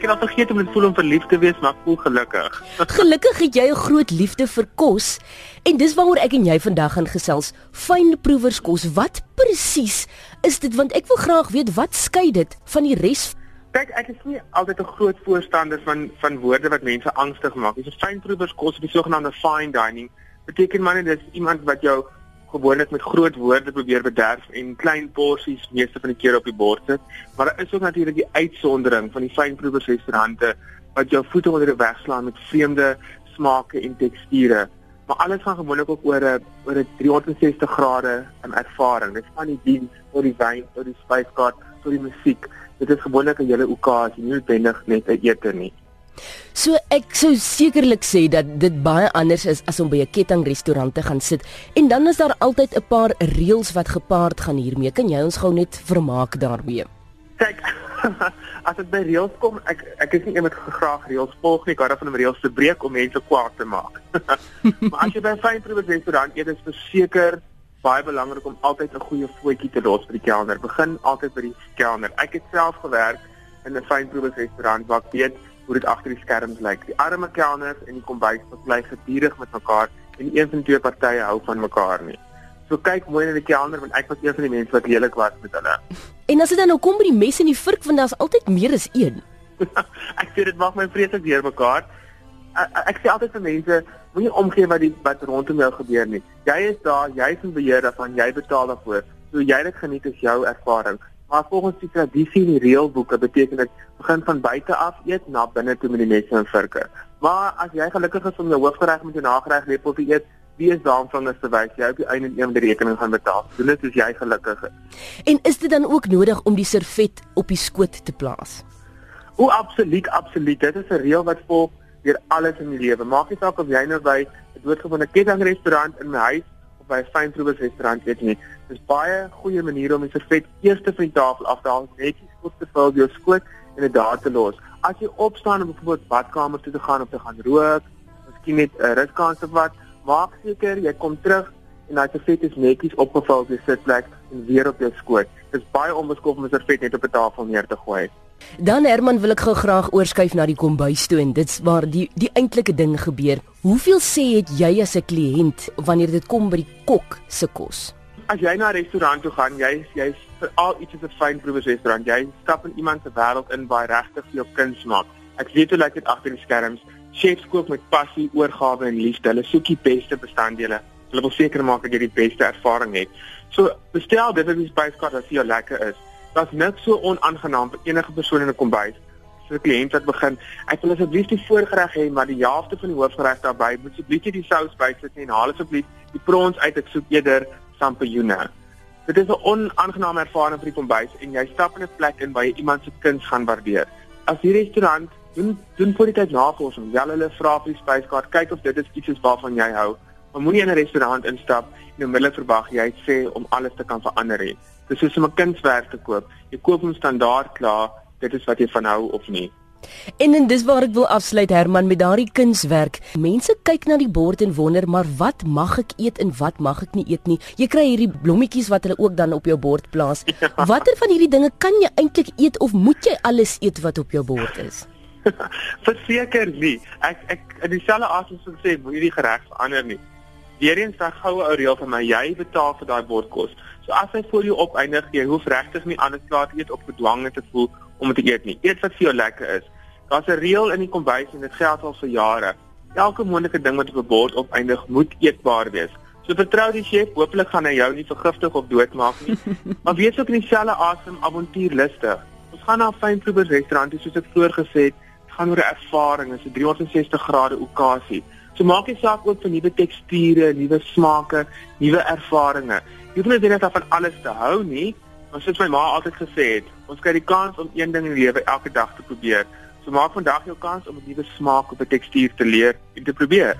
ek het al vergeet om dit voel om verlief te wees, maar voel gelukkig. Gelukkig het jy 'n groot liefde vir kos en dis waaroor ek en jy vandag gaan gesels. Fynproewerskos, wat presies is dit want ek wil graag weet wat skei dit van die res Kyk, ek is nie altyd 'n groot voorstander van van woorde wat mense angstig maak. Dis 'n fynproewerskos, die sogenaamde fine dining. Beteken maar net dis iemand wat jou gewoonlik met groot woorde probeer bederf en klein porsies meeste van die keer op die bord sit. Maar daar is ook natuurlik die uitsondering van die fynproeversrestaurante wat jou voete onder die weg slaan met vreemde smake en teksture. Maar alles gaan gewoonlik ook oor 'n oor 'n 360 grade in ervaring. Dit van die diens tot die wyn tot die spyskaart tot die musiek. Dit is gewoonlik 'n hele okasie, nie noodwendig net 'n ete nie. So ek sou sekerlik sê dat dit baie anders is as om by 'n kettingrestaurant te gaan sit en dan is daar altyd 'n paar reëls wat gepaard gaan hiermee. Kan jy ons gou net vermaak daarmee? Kyk, as dit by reëls kom, ek ek is nie iemand wat graag reëls volg nie, karre van om reëls te breek om mense kwaad te maak. maar as jy by 'n fynproewe restaurant eet, is verseker baie belangrik om altyd 'n goeie voetjie te los vir die kelner. Begin altyd by die kelner. Ek het self gewerk in 'n fynproewe restaurant waar ek weet hoe dit agter die skerms lyk. Die arme kelners en die kombuis bly gedurig met mekaar en een van twee partye hou van mekaar nie. So kyk mooi na die kelner want ek was een van die mense wat lelik was met hulle. En as dit dan nou kom by die mes en die vurk want daar's altyd meer as een. ek sê dit maak my vreeslik weer mekaar. Ek, ek sê altyd vir mense moenie omgee wat die wat rondom jou gebeur nie. Jy is daar, jy is in beheer daarvan, jy betaal daarvoor. So jy dit geniet is jou ervaring. Maar volgens die tradisie en die reëlboeke beteken dit begin van buite af eet na binne toe met die messe en virke. Maar as jy gelukkig is om jou hoofgereg met jou nagereg lepel te eet, wie is daar om van te wys jy op die einde een die rekening gaan betaal. Doen dit as jy gelukkig is. En is dit dan ook nodig om die servet op die skoot te plaas? O, absoluut, absoluut. Dit is 'n reël wat volg deur alles in die lewe. Maak nie saak of jy nou by 'n doodgewone kettingrestaurant in my huis by 'n fynproewe restaurant eet nie. Dis baie goeie maniere om die servet eers van die tafel af te haal, netjies op te vul, jou skoot en dit daar te los. As jy opstaan om byvoorbeeld badkamer toe te gaan of te gaan rook, miskien net 'n ruskans of wat, maak seker jy kom terug en daai servet is netjies opgevul op die sitplek en weer op jou skoot. Dit is baie onbeskof om 'n servet net op 'n tafel neer te gooi. Dan Herman wil ek gou graag oorskuif na die kombuis toe en dit's waar die die eintlike ding gebeur. Hoeveel sê het jy as 'n kliënt wanneer dit kom by die kok se kos? As jy na 'n restaurant toe gaan, jy jy's vir al iets is 'n fyn proewe restaurant. Jy stap in iemand se wêreld in waar regtig jou kuns maak. Ek weet hoe lyk dit agter die skerms. Chefs kook met passie, oorgawe en liefde. Hulle soek die beste bestanddele. Hulle wil seker maak dat jy die beste ervaring het. So, bestel dit op die spyskaart as dit jou lekker is. Dit's net so onaangenaam vir enige persoon in 'n kombuis. 'n kliënt wat begin, ek wil asseblief die voorgereg hê, maar die helfte van die hoofgereg daarbey, moet asseblief die sous bysit en haal asseblief die prons uit, ek soek eerder sampioene. Dit is 'n onaangename ervaring vir die kombuis en jy stap in 'n plek in waar jy iemand se kuns gaan waardeer. As die restaurant doen doen vir die tyd navorsing, wel hulle vra vir die spyskaart, kyk of dit is iets waarvan jy hou. Maar moenie in 'n restaurant instap en onmiddellik verwag jy sê om alles te kan verander nie. Dis soos om 'n kunswerk te koop. Jy koop hom standaard klaar, dit is wat jy van hou of nie. En en dis waar ek wil afsluit Herman met daardie kunswerk. Mense kyk na die bord en wonder, maar wat mag ek eet en wat mag ek nie eet nie? Jy kry hierdie blommetjies wat hulle ook dan op jou bord plaas. Ja. Watter van hierdie dinge kan jy eintlik eet of moet jy alles eet wat op jou bord is? Verseker nie. Ek ek in dieselfde asem sou sê, moenie die gereg verander nie. Weereens daai goue ou reël van my, jy betaal vir daai bordkos. So as hy vir jou opeindig, jy hoef regtig nie anders klaar te eet of gedwonge te voel om te eet nie. Eet wat vir jou lekker is. Daar's 'n reël in die kombuis en dit geld al vir jare. Elke moontlike ding wat op 'n bord opeindig, moet eetbaar wees. So vertrou die chef, hopelik gaan hy jou nie vergiftig of doodmaak nie. maar wees ook in dieselfde asem avontuurlustig. Ons gaan na 'n fynproewer restaurant, soos ek vroeër gesê het, gaan oor 'n ervaring, 'n 360 grade okasie. So maak jy saak ook vir nuwe teksture, nuwe smake, nuwe ervarings. Jy hoef nie net van alles te hou nie, maar soos my ma altyd gesê het, ons kry die kans om een ding in die lewe elke dag te probeer. So maak vandag jou kans om 'n nuwe smaak op 'n tekstuur te leer en te probeer.